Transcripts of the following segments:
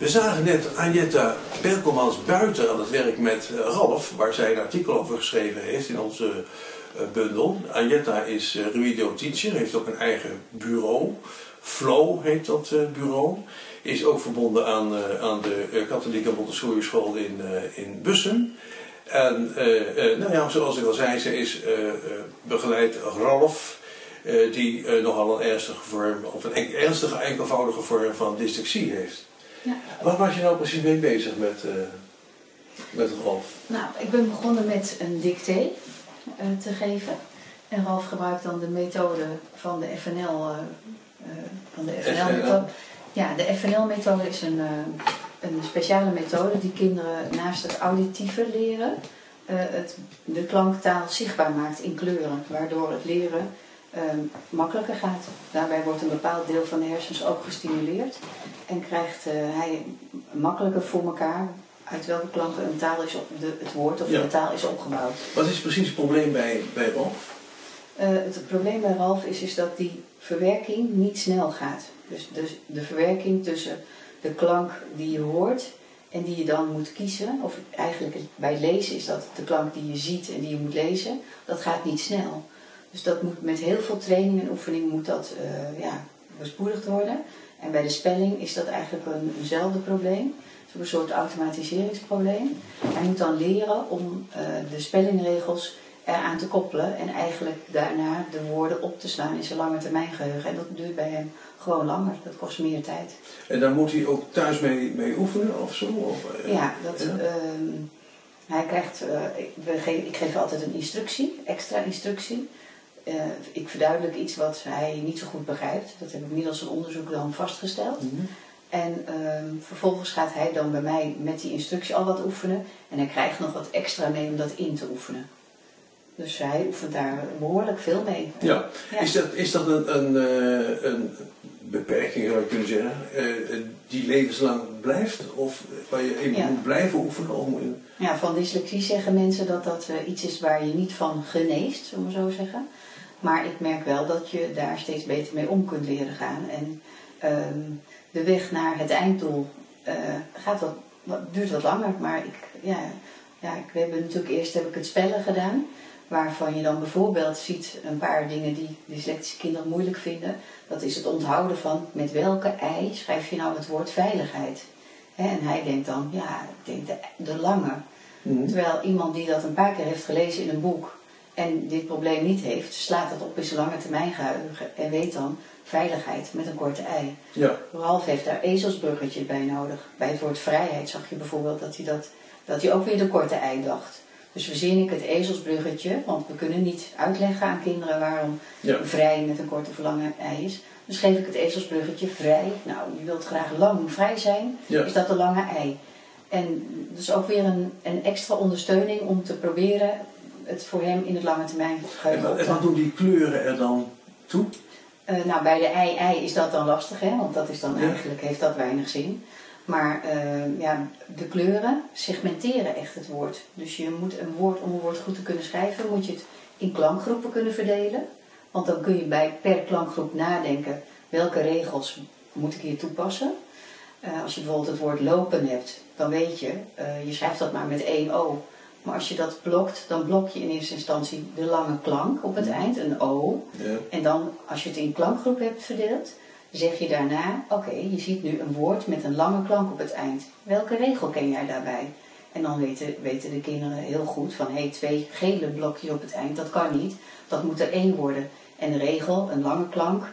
We zagen net Anjetta Perkelmans buiten aan het werk met eh, Ralf, waar zij een artikel over geschreven heeft in onze uh, bundel. Anjetta is uh, Ruido teacher, heeft ook een eigen bureau. Flow heet dat bureau. Is ook verbonden aan, aan de katholieke Montessori school in, in Bussen. En nou ja, zoals ik al zei, ze is begeleid Ralf die uh, nogal een ernstige vorm, of een ernstige enkelvoudige vorm van dyslexie heeft. Ja. Wat was je nou precies mee bezig met, uh, met Ralf? Nou, ik ben begonnen met een dicté uh, te geven. En Ralf gebruikt dan de methode van de FNL. van de FNL, -methode. Ja, de FNL-methode is een, een speciale methode die kinderen naast het auditieve leren het, de klanktaal zichtbaar maakt in kleuren. Waardoor het leren Ehm, makkelijker gaat. Daarbij wordt een bepaald deel van de hersens ook gestimuleerd en krijgt uh, hij makkelijker voor elkaar uit welke klanken een taal is op de, het woord of de taal is opgebouwd. Wat is precies het probleem bij, bij Ralf? Uh, het probleem bij Ralf is, is dat die verwerking niet snel gaat. Dus, dus de verwerking tussen de klank die je hoort en die je dan moet kiezen, of eigenlijk bij lezen is dat de klank die je ziet en die je moet lezen, dat gaat niet snel. Dus dat moet met heel veel training en oefening moet dat uh, ja, bespoedigd worden. En bij de spelling is dat eigenlijk een, eenzelfde probleem. Het een soort automatiseringsprobleem. Hij moet dan leren om uh, de spellingregels eraan te koppelen en eigenlijk daarna de woorden op te slaan in zijn lange termijn geheugen. En dat duurt bij hem gewoon langer, dat kost meer tijd. En daar moet hij ook thuis mee, mee oefenen of zo? Of, uh, ja, dat, ja? Uh, hij krijgt, ik, geef, ik geef altijd een instructie, extra instructie. Uh, ik verduidelijk iets wat hij niet zo goed begrijpt. Dat heb ik middels een onderzoek dan vastgesteld. Mm -hmm. En uh, vervolgens gaat hij dan bij mij met die instructie al wat oefenen. En hij krijgt nog wat extra mee om dat in te oefenen. Dus hij oefent daar behoorlijk veel mee. Ja, ja. Is, dat, is dat een, een, uh, een beperking, zou je kunnen zeggen, uh, die levenslang blijft? Of waar je even ja. moet blijven oefenen? Om... Ja, van dyslexie zeggen mensen dat dat iets is waar je niet van geneest, zullen we zo zeggen. Maar ik merk wel dat je daar steeds beter mee om kunt leren gaan. En um, de weg naar het einddoel uh, gaat wat, wat, duurt wat langer. Maar ik, ja, ja, ik, we hebben natuurlijk eerst heb ik het spellen gedaan. Waarvan je dan bijvoorbeeld ziet een paar dingen die dyslectische kinderen moeilijk vinden. Dat is het onthouden van met welke ei schrijf je nou het woord veiligheid. He, en hij denkt dan, ja, ik denk de, de lange. Mm. Terwijl iemand die dat een paar keer heeft gelezen in een boek en dit probleem niet heeft, slaat dat op in zijn lange termijn geheugen en weet dan veiligheid met een korte ei. Ja. Ralf heeft daar ezelsbruggetje bij nodig. Bij het woord vrijheid zag je bijvoorbeeld dat hij, dat, dat hij ook weer de korte ei dacht. Dus verzin ik het ezelsbruggetje, want we kunnen niet uitleggen aan kinderen waarom ja. vrij met een korte of lange ei is. Dus geef ik het ezelsbruggetje vrij. Nou, je wilt graag lang vrij zijn, ja. is dat de lange ei. En dus ook weer een, een extra ondersteuning om te proberen het voor hem in het lange termijn geheugen. En, wat doen die kleuren er dan toe? Uh, nou, bij de ei-ei is dat dan lastig, hè, want dat is dan ja. eigenlijk, heeft dat weinig zin. Maar uh, ja, de kleuren segmenteren echt het woord. Dus je moet een woord, om een woord goed te kunnen schrijven, moet je het in klankgroepen kunnen verdelen. Want dan kun je bij per klankgroep nadenken welke regels moet ik hier toepassen. Uh, als je bijvoorbeeld het woord lopen hebt, dan weet je, je schrijft dat maar met één O. Maar als je dat blokt, dan blok je in eerste instantie de lange klank op het eind, een O. Ja. En dan, als je het in klankgroep hebt verdeeld, zeg je daarna: Oké, okay, je ziet nu een woord met een lange klank op het eind. Welke regel ken jij daarbij? En dan weten, weten de kinderen heel goed van: hé, hey, twee gele blokjes op het eind, dat kan niet. Dat moet er één worden. En de regel, een lange klank,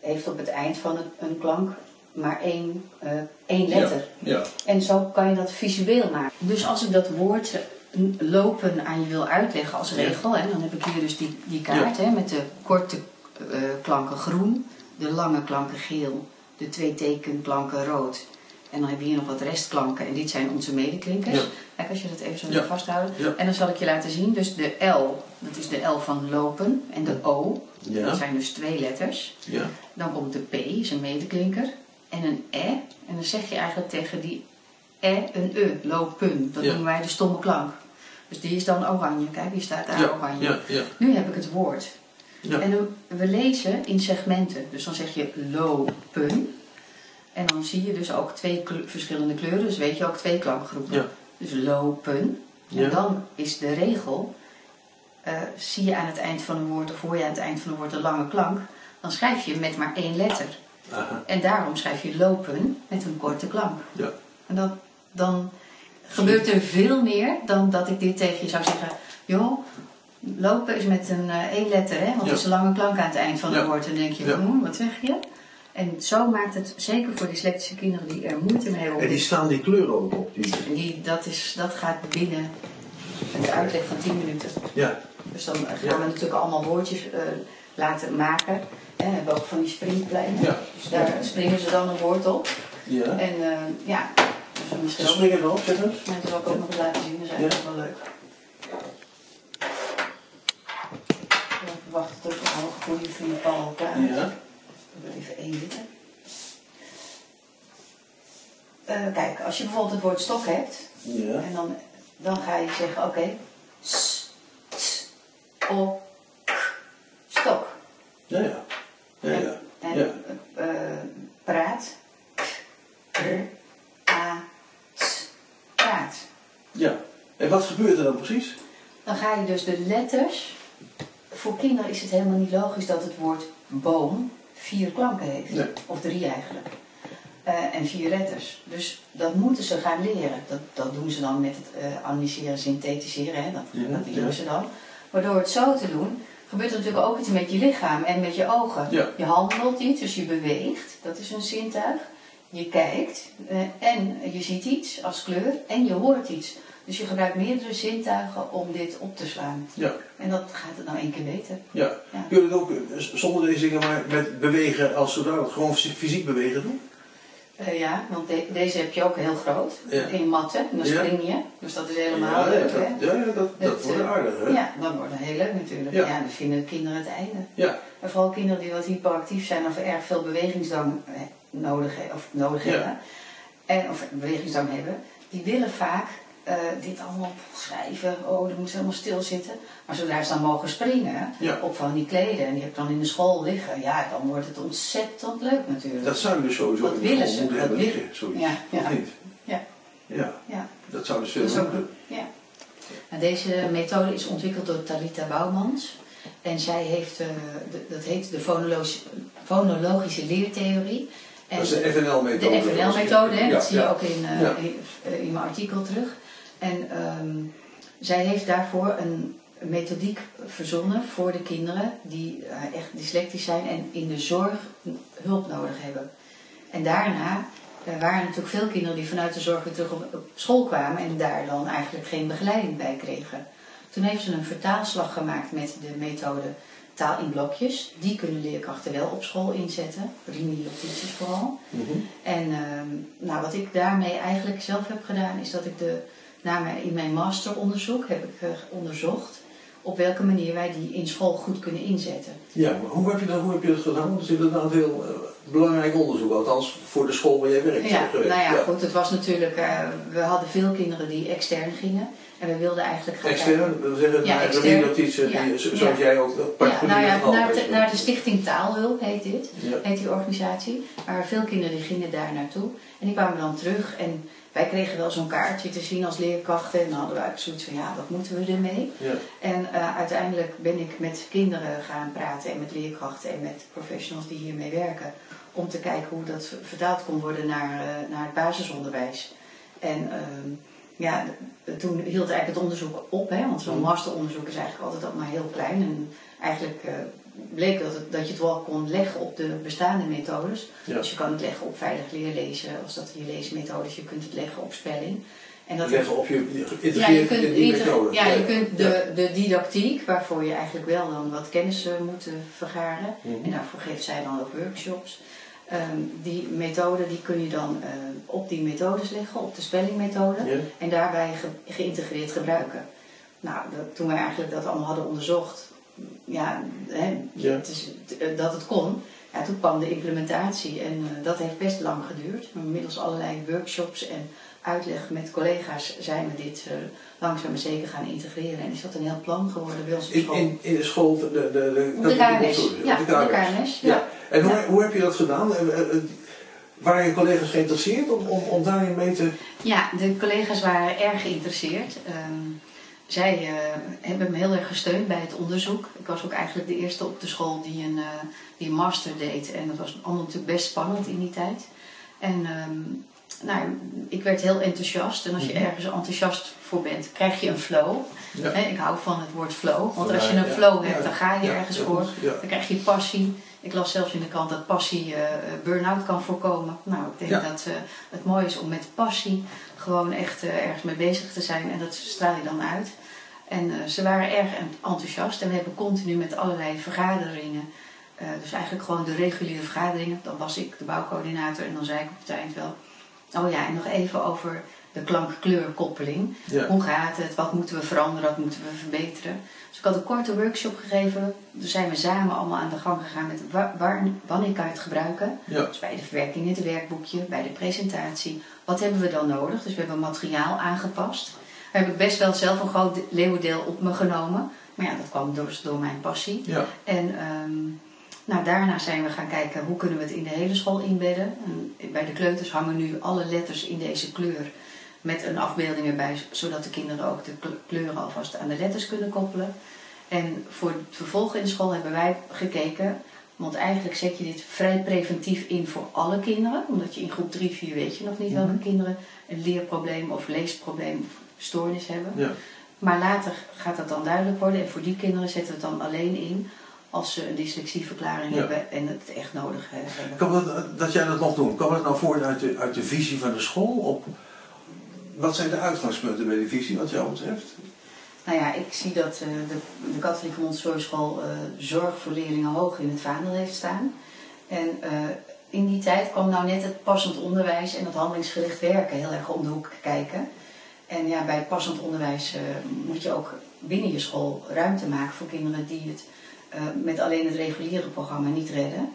heeft op het eind van een, een klank maar één, uh, één letter. Ja, ja. En zo kan je dat visueel maken. Dus als ik dat woord lopen aan je wil uitleggen als regel, hè, dan heb ik hier dus die, die kaart hè, met de korte uh, klanken groen, de lange klanken geel, de twee tekenklanken rood. En dan heb je hier nog wat restklanken en dit zijn onze medeklinkers. Ja. Kijk, als je dat even zo ja. vasthoudt. Ja. En dan zal ik je laten zien, dus de L, dat is de L van lopen, en de O, dat zijn dus twee letters. Dan komt de P, is een medeklinker, en een E. En dan zeg je eigenlijk tegen die E een E, lopen. Dat noemen wij de stomme klank. Dus die is dan oranje. Kijk, die staat daar ja, oranje. Ja, ja. Nu heb ik het woord. En we lezen in segmenten. Dus dan zeg je lopen. En dan zie je dus ook twee verschillende kleuren, dus weet je ook twee klankgroepen. Dus lopen. En dan is de regel, eh, zie je aan het eind van een woord of hoor je aan het eind van een woord een lange klank, dan schrijf je met maar één letter. Aha. En daarom schrijf je lopen met een korte klank. Ja. En dan gebeurt er veel meer dan dat ik dit tegen je zou zeggen. Joh, lopen is met een eh, één letter, hè? want Ja. het is een lange klank aan het eind van Ja. het woord. En dan denk je, Ja. hm, wat zeg je? En zo maakt het, zeker voor dyslectische kinderen die er moeite mee hebben. En die staan die kleuren ook op. Die... die, dat, is, dat gaat binnen een uitleg van 10 minuten. Ja. Dus dan gaan Ja. we natuurlijk allemaal woordjes eh, laten maken. En we hebben ook van die springpleinen. Ja. Dus daar springen ze dan een woord op. Ja. En eh, ja, dus Ze misschien ook, springen erop, zeg dat zal ik ook nog laten zien. Dat is eigenlijk wel leuk. Even wachten tot we alle goede vrienden Paul elkaar. Ja. Ik wil even één zitten. Eh, kijk, als je bijvoorbeeld het woord stok hebt, Ja. en dan, dan ga je zeggen, oké, s, t, o, k, stok. Ja. Ja, Ja. En wat gebeurt er dan precies? Dan ga je dus de letters. Voor kinderen is het helemaal niet logisch dat het woord boom vier klanken heeft. Nee. Of drie eigenlijk. Eh, en vier letters. Dus dat moeten ze gaan leren. Dat, dat doen ze dan met het eh analyseren, synthetiseren. Hè? Dat, Ja, dat leren ja. ze dan. Maar door het zo te doen, gebeurt er natuurlijk ook iets met je lichaam en met je ogen. Ja. Je handelt iets, dus je beweegt. Dat is een zintuig. Je kijkt eh, en je ziet iets als kleur en je hoort iets. Dus je gebruikt meerdere zintuigen om dit op te slaan. Ja. En dat gaat het nou één keer weten. Ja. Ja. Kun je het ook eh, zonder deze dingen maar met bewegen als zodanig, gewoon fysiek bewegen doen? Eh, ja, want de- deze heb je ook heel groot. Ja. In matten. En dan spring je. Dus dat is helemaal ja, leuk, dat, hè? ja, dat, dat wordt aardig, hè? Ja, dat wordt heel leuk natuurlijk. Ja. Ja. dan vinden de kinderen het einde. Ja. En vooral kinderen die wat hyperactief zijn of erg veel bewegingsdrang nodig, of nodig Ja. hebben. En, of bewegingsdrang hebben. Die willen vaak eh, dit allemaal schrijven. Oh, dan moeten ze helemaal stilzitten. Maar zodra ze dan mogen springen Ja. op van die kleden. En die heb ik dan in de school liggen. Ja, dan wordt het ontzettend leuk natuurlijk. Dat zou je dus sowieso Dat willen ze, moeten dat hebben liggen, zoiets. Ja, Of ja. niet? Ja. Ja, Ja. dat zou dus veel moeten. Ja. Nou, deze methode is ontwikkeld door Talita Bouwmans. En zij heeft, eh, de- dat heet de fonologische, fonologische leertheorie. En Dat is de FNL-methode. de FNL-methode, Ja, dat zie je ook in, eh, in, eh, in mijn artikel terug. En ehm, zij heeft daarvoor een methodiek verzonnen voor de kinderen die eh, echt dyslectisch zijn en in de zorg hulp nodig hebben. En daarna waren er natuurlijk veel kinderen die vanuit de zorg weer terug op school kwamen en daar dan eigenlijk geen begeleiding bij kregen. Toen heeft ze een vertaalslag gemaakt met de methode taal in blokjes. Die kunnen leerkrachten wel op school inzetten, remediotities vooral. Mhm. En ehm, nou, wat ik daarmee eigenlijk zelf heb gedaan, is dat ik de, na mijn, in mijn masteronderzoek heb ik onderzocht op welke manier wij die in school goed kunnen inzetten. Ja, maar hoe heb je dat, hoe heb je dat gedaan? Dat is inderdaad heel eh, belangrijk onderzoek, althans voor de school waar jij werkt. Ja, nou ja, goed, het was natuurlijk, eh, we hadden veel kinderen die extern gingen. En we wilden eigenlijk gaan Extern, dat wil zeggen, Ja, naar extern. Ja, die- zo- ja. zoals jij ook Ja, particulier nou ja, het al naar, de, naar de Stichting Taalhulp heet dit. Ja. heet die organisatie. Maar veel kinderen die gingen daar naartoe. En die kwamen dan terug. En wij kregen wel zo'n kaartje te zien als leerkrachten. En dan hadden we eigenlijk zoiets van, ja, wat moeten we ermee? Ja. En eh, uiteindelijk ben ik met kinderen gaan praten en met leerkrachten en met professionals die hiermee werken. Om te kijken hoe dat vertaald kon worden naar, eh, naar het basisonderwijs. En ehm, ja, toen hield eigenlijk het onderzoek op, hè, want zo'n Mhm. masteronderzoek is eigenlijk altijd ook maar heel klein. En eigenlijk eh, bleek dat, het, dat je het wel kon leggen op de bestaande methodes. Ja. Dus je kan het leggen op veilig leerlezen, als dat je leesmethodes, je kunt het leggen op spelling. En dat Leggen op je ja, je kunt, in die inter- methode. ja, je kunt de, de didactiek, waarvoor je eigenlijk wel dan wat kennis eh, moet eh, vergaren. Mhm. En daarvoor geeft zij dan ook workshops. Ehm, die methode die kun je dan eh, op die methodes leggen, op de spellingmethode. Ja. En daarbij ge- geïntegreerd gebruiken. Nou, dat, toen wij eigenlijk dat allemaal hadden onderzocht, ja, hè, Ja. het is, eh, dat het kon. Ja, toen kwam de implementatie en eh, dat heeft best lang geduurd. Maar middels allerlei workshops en uitleg met collega's zijn we dit eh, langzaam maar zeker gaan integreren. En is dat een heel plan geworden bij ons op school. in, in de school, de, de, de, KNS. Ja, de KNS, ja. En hoe, heb je dat gedaan? Eh, eh, eh, Waren je collega's geïnteresseerd om, om, om daarin mee te... Ja, de collega's waren erg geïnteresseerd. Ehm, zij uh, hebben me heel erg gesteund bij het onderzoek. Ik was ook eigenlijk de eerste op de school die een, uh, die een master deed. En dat was allemaal natuurlijk best spannend in die tijd. En um, nou, ik werd heel enthousiast. En als je mhm. ergens enthousiast voor bent, krijg je een flow. Ja. ik hou van het woord flow. Want als je een flow hebt, dan ga je ergens voor. Dan krijg je passie. Ik las zelfs in de krant dat passie uh, burn-out kan voorkomen. Nou, ik denk dat uh, het mooi is om met passie gewoon echt ergens mee bezig te zijn. En dat straal je dan uit. En ze waren erg enthousiast. En we hebben continu met allerlei vergaderingen. dus eigenlijk gewoon de reguliere vergaderingen. Dan was ik de bouwcoördinator en dan zei ik op het eind wel... Oh ja, en nog even over de klank-kleurkoppeling. Hoe gaat het? Wat moeten we veranderen? Wat moeten we verbeteren? Dus ik had een korte workshop gegeven. Toen zijn we samen allemaal aan de gang gegaan met waar, wanneer kan je het gebruiken. Dus bij de verwerking in het werkboekje, bij de presentatie. Wat hebben we dan nodig? Dus we hebben materiaal aangepast. Daar heb ik best wel zelf een groot leeuwendeel op me genomen. Maar ja, dat kwam door, door mijn passie. Ja. En um, nou, daarna zijn we gaan kijken hoe kunnen we het in de hele school inbedden. En bij de kleuters hangen nu alle letters in deze kleur met een afbeelding erbij, zodat de kinderen ook de kleuren alvast aan de letters kunnen koppelen. En voor het vervolg in de school hebben wij gekeken, want eigenlijk zet je dit vrij preventief in voor alle kinderen, omdat je in groep 3, 4 weet je nog niet welke mhm. kinderen een leerprobleem of leesprobleem of stoornis hebben. Ja. Maar later gaat dat dan duidelijk worden en voor die kinderen zetten we het dan alleen in als ze een dyslexieverklaring hebben en het echt nodig hebben. Kan dat, dat jij dat nog doet, kan dat nou voort uit de, uit de visie van de school? Op, wat zijn de uitgangspunten bij de visie wat jou betreft? Nou ja, ik zie dat uh, de, de katholieke Montessori school uh, zorg voor leerlingen hoog in het vaandel heeft staan. En uh, in die tijd kwam nou net het passend onderwijs en het handelingsgericht werken heel erg om de hoek kijken. En ja, bij passend onderwijs moet je ook binnen je school ruimte maken voor kinderen die het met alleen het reguliere programma niet redden.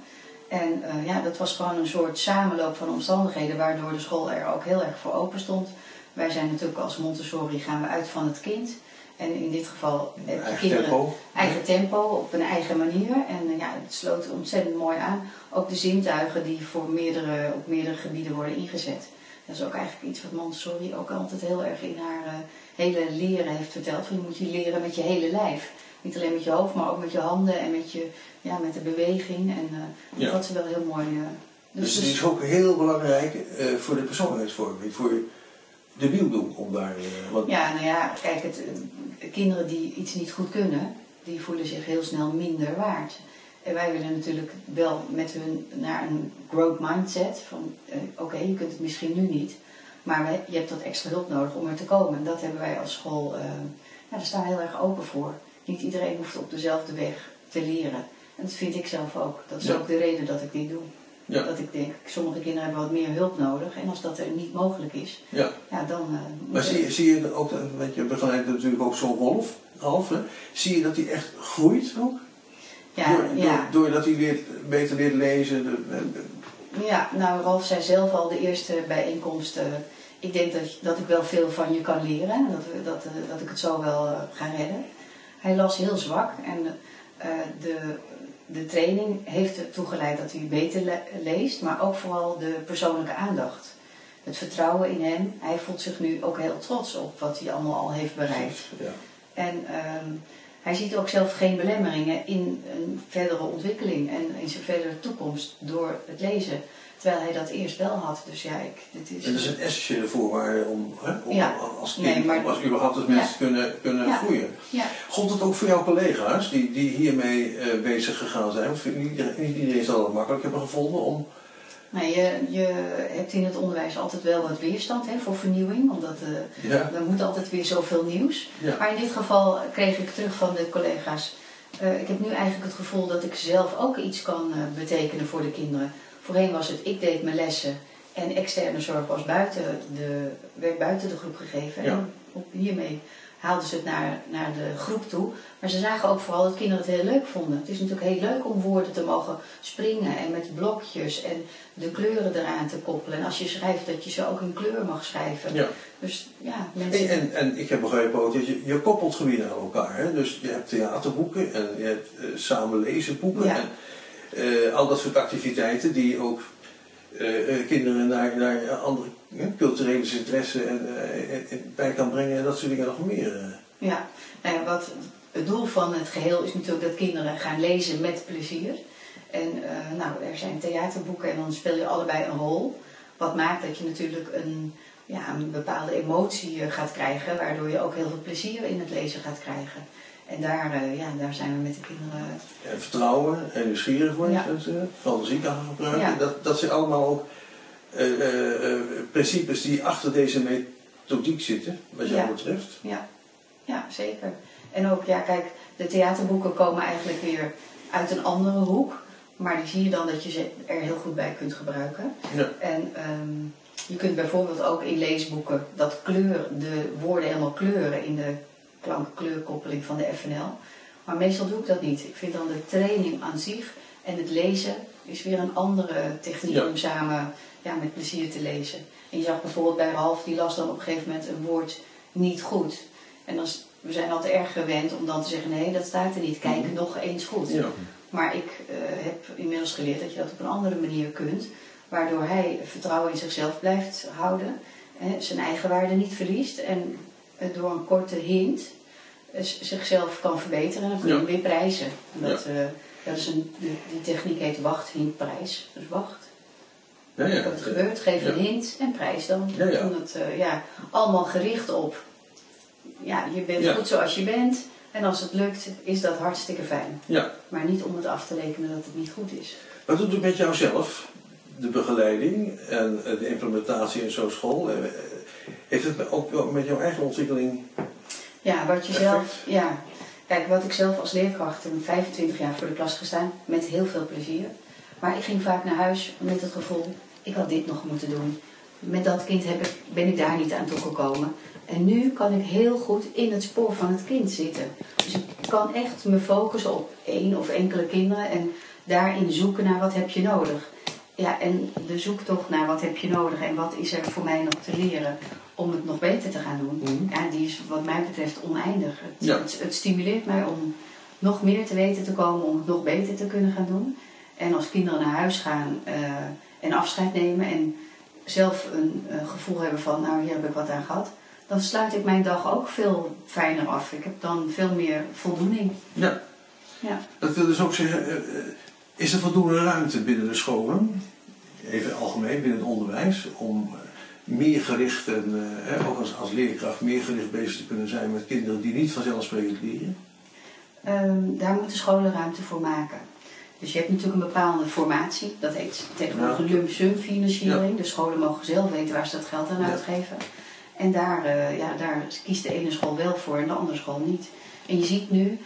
En ja, dat was gewoon een soort samenloop van omstandigheden waardoor de school er ook heel erg voor open stond. Wij zijn natuurlijk als Montessori gaan we uit van het kind. En in dit geval heb je kinderen tempo. eigen tempo op een eigen manier. En uh, ja, het sloot ontzettend mooi aan. Ook de zintuigen die voor meerdere, op meerdere gebieden worden ingezet. Dat is ook eigenlijk iets wat Montessori ook altijd heel erg in haar hele leren heeft verteld. Je moet je leren met je hele lijf. Niet alleen met je hoofd, maar ook met je handen en met, je, ja, met de beweging. En uh, ja. dat is wel heel mooi. Uh, dus, dus, die is ook heel belangrijk voor de persoonlijkheidsvorming, voor de wieldoek om daar... Wat... Ja, nou ja, kijk, het, kinderen die iets niet goed kunnen, die voelen zich heel snel minder waard. En wij willen natuurlijk wel met hun naar een growth mindset van oké, je kunt het misschien nu niet, maar wij, je hebt wat extra hulp nodig om er te komen. En dat hebben wij als school, ja, daar staan we heel erg open voor. Niet iedereen hoeft op dezelfde weg te leren. En dat vind ik zelf ook. Dat is ook de reden dat ik dit doe. Ja. Dat ik denk, sommige kinderen hebben wat meer hulp nodig. En als dat er niet mogelijk is, ja. Ja, dan... Uh, maar zie, je, zie je ook, weet je begeleidt natuurlijk ook zo'n Rolf, half, hè? zie je dat hij echt groeit ook? Ja, door, ja. doordat hij weer beter leert lezen? De, ja, nou Rolf zei zelf al de eerste bijeenkomst... Uh, ik denk dat, dat ik wel veel van je kan leren. En dat, dat, uh, dat ik het zo wel ga redden. Hij las heel zwak en de, de training heeft ertoe geleid dat hij beter leest, maar ook vooral de persoonlijke aandacht. Het vertrouwen in hem. Hij voelt zich nu ook heel trots op wat hij allemaal al heeft bereikt. Ja. En um, hij ziet ook zelf geen belemmeringen in een verdere ontwikkeling en in zijn verdere toekomst door het lezen. Terwijl hij dat eerst wel had. Dus ja, ik, dit is... En dat is een essentiële voorwaarde om, hè, om ja. als kind, nee, maar... als überhaupt als mensen kunnen, kunnen ja. groeien. Ja. Gold het ook voor jouw collega's die, die hiermee uh, bezig gegaan zijn? Want niet iedereen, niet iedereen zal het makkelijk hebben gevonden om... Nee, je, je hebt in het onderwijs altijd wel wat weerstand hè, voor vernieuwing, omdat uh, er moet altijd weer zoveel nieuws. Maar in dit geval kreeg ik terug van de collega's, uh, ik heb nu eigenlijk het gevoel dat ik zelf ook iets kan betekenen voor de kinderen. Voorheen was het, ik deed mijn lessen en externe zorg was buiten de, werd buiten de groep gegeven. En hiermee haalden ze het naar, naar de groep toe. Maar ze zagen ook vooral dat kinderen het heel leuk vonden. Het is natuurlijk heel leuk om woorden te mogen springen en met blokjes en de kleuren eraan te koppelen. En als je schrijft dat je ze ook in kleur mag schrijven. Ja. Dus ja, mensen... En, en, ik heb begrepen ook dat je, je koppelt gebieden aan elkaar. Hè? Dus je hebt theaterboeken en je hebt uh, samen lezen boeken. Ja. En, uh, al dat soort activiteiten die ook eh, eh, kinderen naar, andere eh, culturele interesse en, eh, bij kan brengen en dat soort dingen nog meer. eh. Ja, nou ja, wat het doel van het geheel is natuurlijk dat kinderen gaan lezen met plezier. En eh, nou, er zijn theaterboeken en dan speel je allebei een rol. Wat maakt dat je natuurlijk een, ja, een bepaalde emotie eh, gaat krijgen, waardoor je ook heel veel plezier in het lezen gaat krijgen. En daar, eh, ja, daar zijn we met de kinderen. En vertrouwen en nieuwsgierig worden, Ja. eh, fantasie kan gaan gebruiken. Ja. Dat, dat zijn allemaal ook eh, eh, eh, principes die achter deze methodiek zitten, wat jou Ja. betreft. Ja, ja, zeker. En ook, ja, kijk, de theaterboeken komen eigenlijk weer uit een andere hoek. Maar die zie je dan dat je ze er heel goed bij kunt gebruiken. Ja. En ehm, je kunt bijvoorbeeld ook in leesboeken dat kleur, de woorden helemaal kleuren in de klank-kleurkoppeling van de FNL. Maar meestal doe ik dat niet. Ik vind dan de training aan zich en het lezen is weer een andere techniek Ja. om samen ja, met plezier te lezen. En je zag bijvoorbeeld bij Ralf, die las dan op een gegeven moment een woord niet goed. En dan, we zijn altijd erg gewend om dan te zeggen, nee, dat staat er niet. Kijk Mhm. nog eens goed. Ja. Maar ik eh, heb inmiddels geleerd dat je dat op een andere manier kunt. Waardoor hij vertrouwen in zichzelf blijft houden. Hè, zijn eigen waarde niet verliest. En door een korte hint eh, zichzelf kan verbeteren. En dan kun je Ja. hem weer prijzen. En Dat, eh, dat is een, die, techniek heet wacht, hint, prijs. Dus wacht. Ja, ja. Het gebeurt, geef een hint en prijs dan. Ja, ja. Eh, ja, allemaal gericht op, ja, je bent goed zoals je bent. En als het lukt, is dat hartstikke fijn. Ja. Maar niet om het af te rekenen dat het niet goed is. Wat doet het met jou zelf? De begeleiding en eh, de implementatie in zo'n school. Heeft het ook wel met jouw eigen ontwikkeling? Ja, wat je zelf, ja. Kijk, wat ik zelf als leerkracht heb 25 jaar voor de klas gestaan, met heel veel plezier. Maar ik ging vaak naar huis met het gevoel, ik had dit nog moeten doen. Met dat kind heb ik, ben ik daar niet aan toegekomen. En nu kan ik heel goed in het spoor van het kind zitten. Dus ik kan echt me focussen op één of enkele kinderen en daarin zoeken naar wat heb je nodig. Ja, en de zoektocht naar wat heb je nodig en wat is er voor mij nog te leren om het nog beter te gaan doen. Mhm. Ja, die is wat mij betreft oneindig. Het, Ja. het, het stimuleert mij om nog meer te weten te komen, om het nog beter te kunnen gaan doen. En als kinderen naar huis gaan eh, en afscheid nemen en zelf een, gevoel hebben van, nou hier heb ik wat aan gehad, dan sluit ik mijn dag ook veel fijner af. Ik heb dan veel meer voldoening. Ja. Ja. Dat wil dus ook zeggen, eh, eh, is er voldoende ruimte binnen de scholen, even algemeen binnen het onderwijs, om eh, meer gericht en eh, hè, ook als, als leerkracht meer gericht bezig te kunnen zijn met kinderen die niet vanzelfsprekend leren? Ehm, daar moeten scholen ruimte voor maken. Dus je hebt natuurlijk een bepaalde formatie, dat heet tegenwoordig Ja. lump sum financiering. De scholen mogen zelf weten waar ze dat geld aan Ja. uitgeven. En daar, eh, ja, daar kiest de ene school wel voor en de andere school niet. En je ziet nu,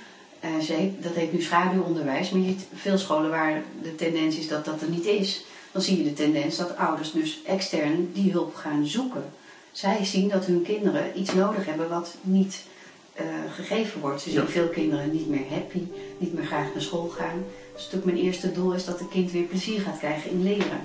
ze heet- dat heet nu schaduwonderwijs, maar je ziet veel scholen waar de tendens is dat dat er niet is. Dan zie je de tendens dat ouders dus extern die hulp gaan zoeken. Zij zien dat hun kinderen iets nodig hebben wat niet eh, gegeven wordt. Ze zien Ja. veel kinderen niet meer happy, niet meer graag naar school gaan. Dus natuurlijk mijn eerste doel is dat het kind weer plezier gaat krijgen in leren.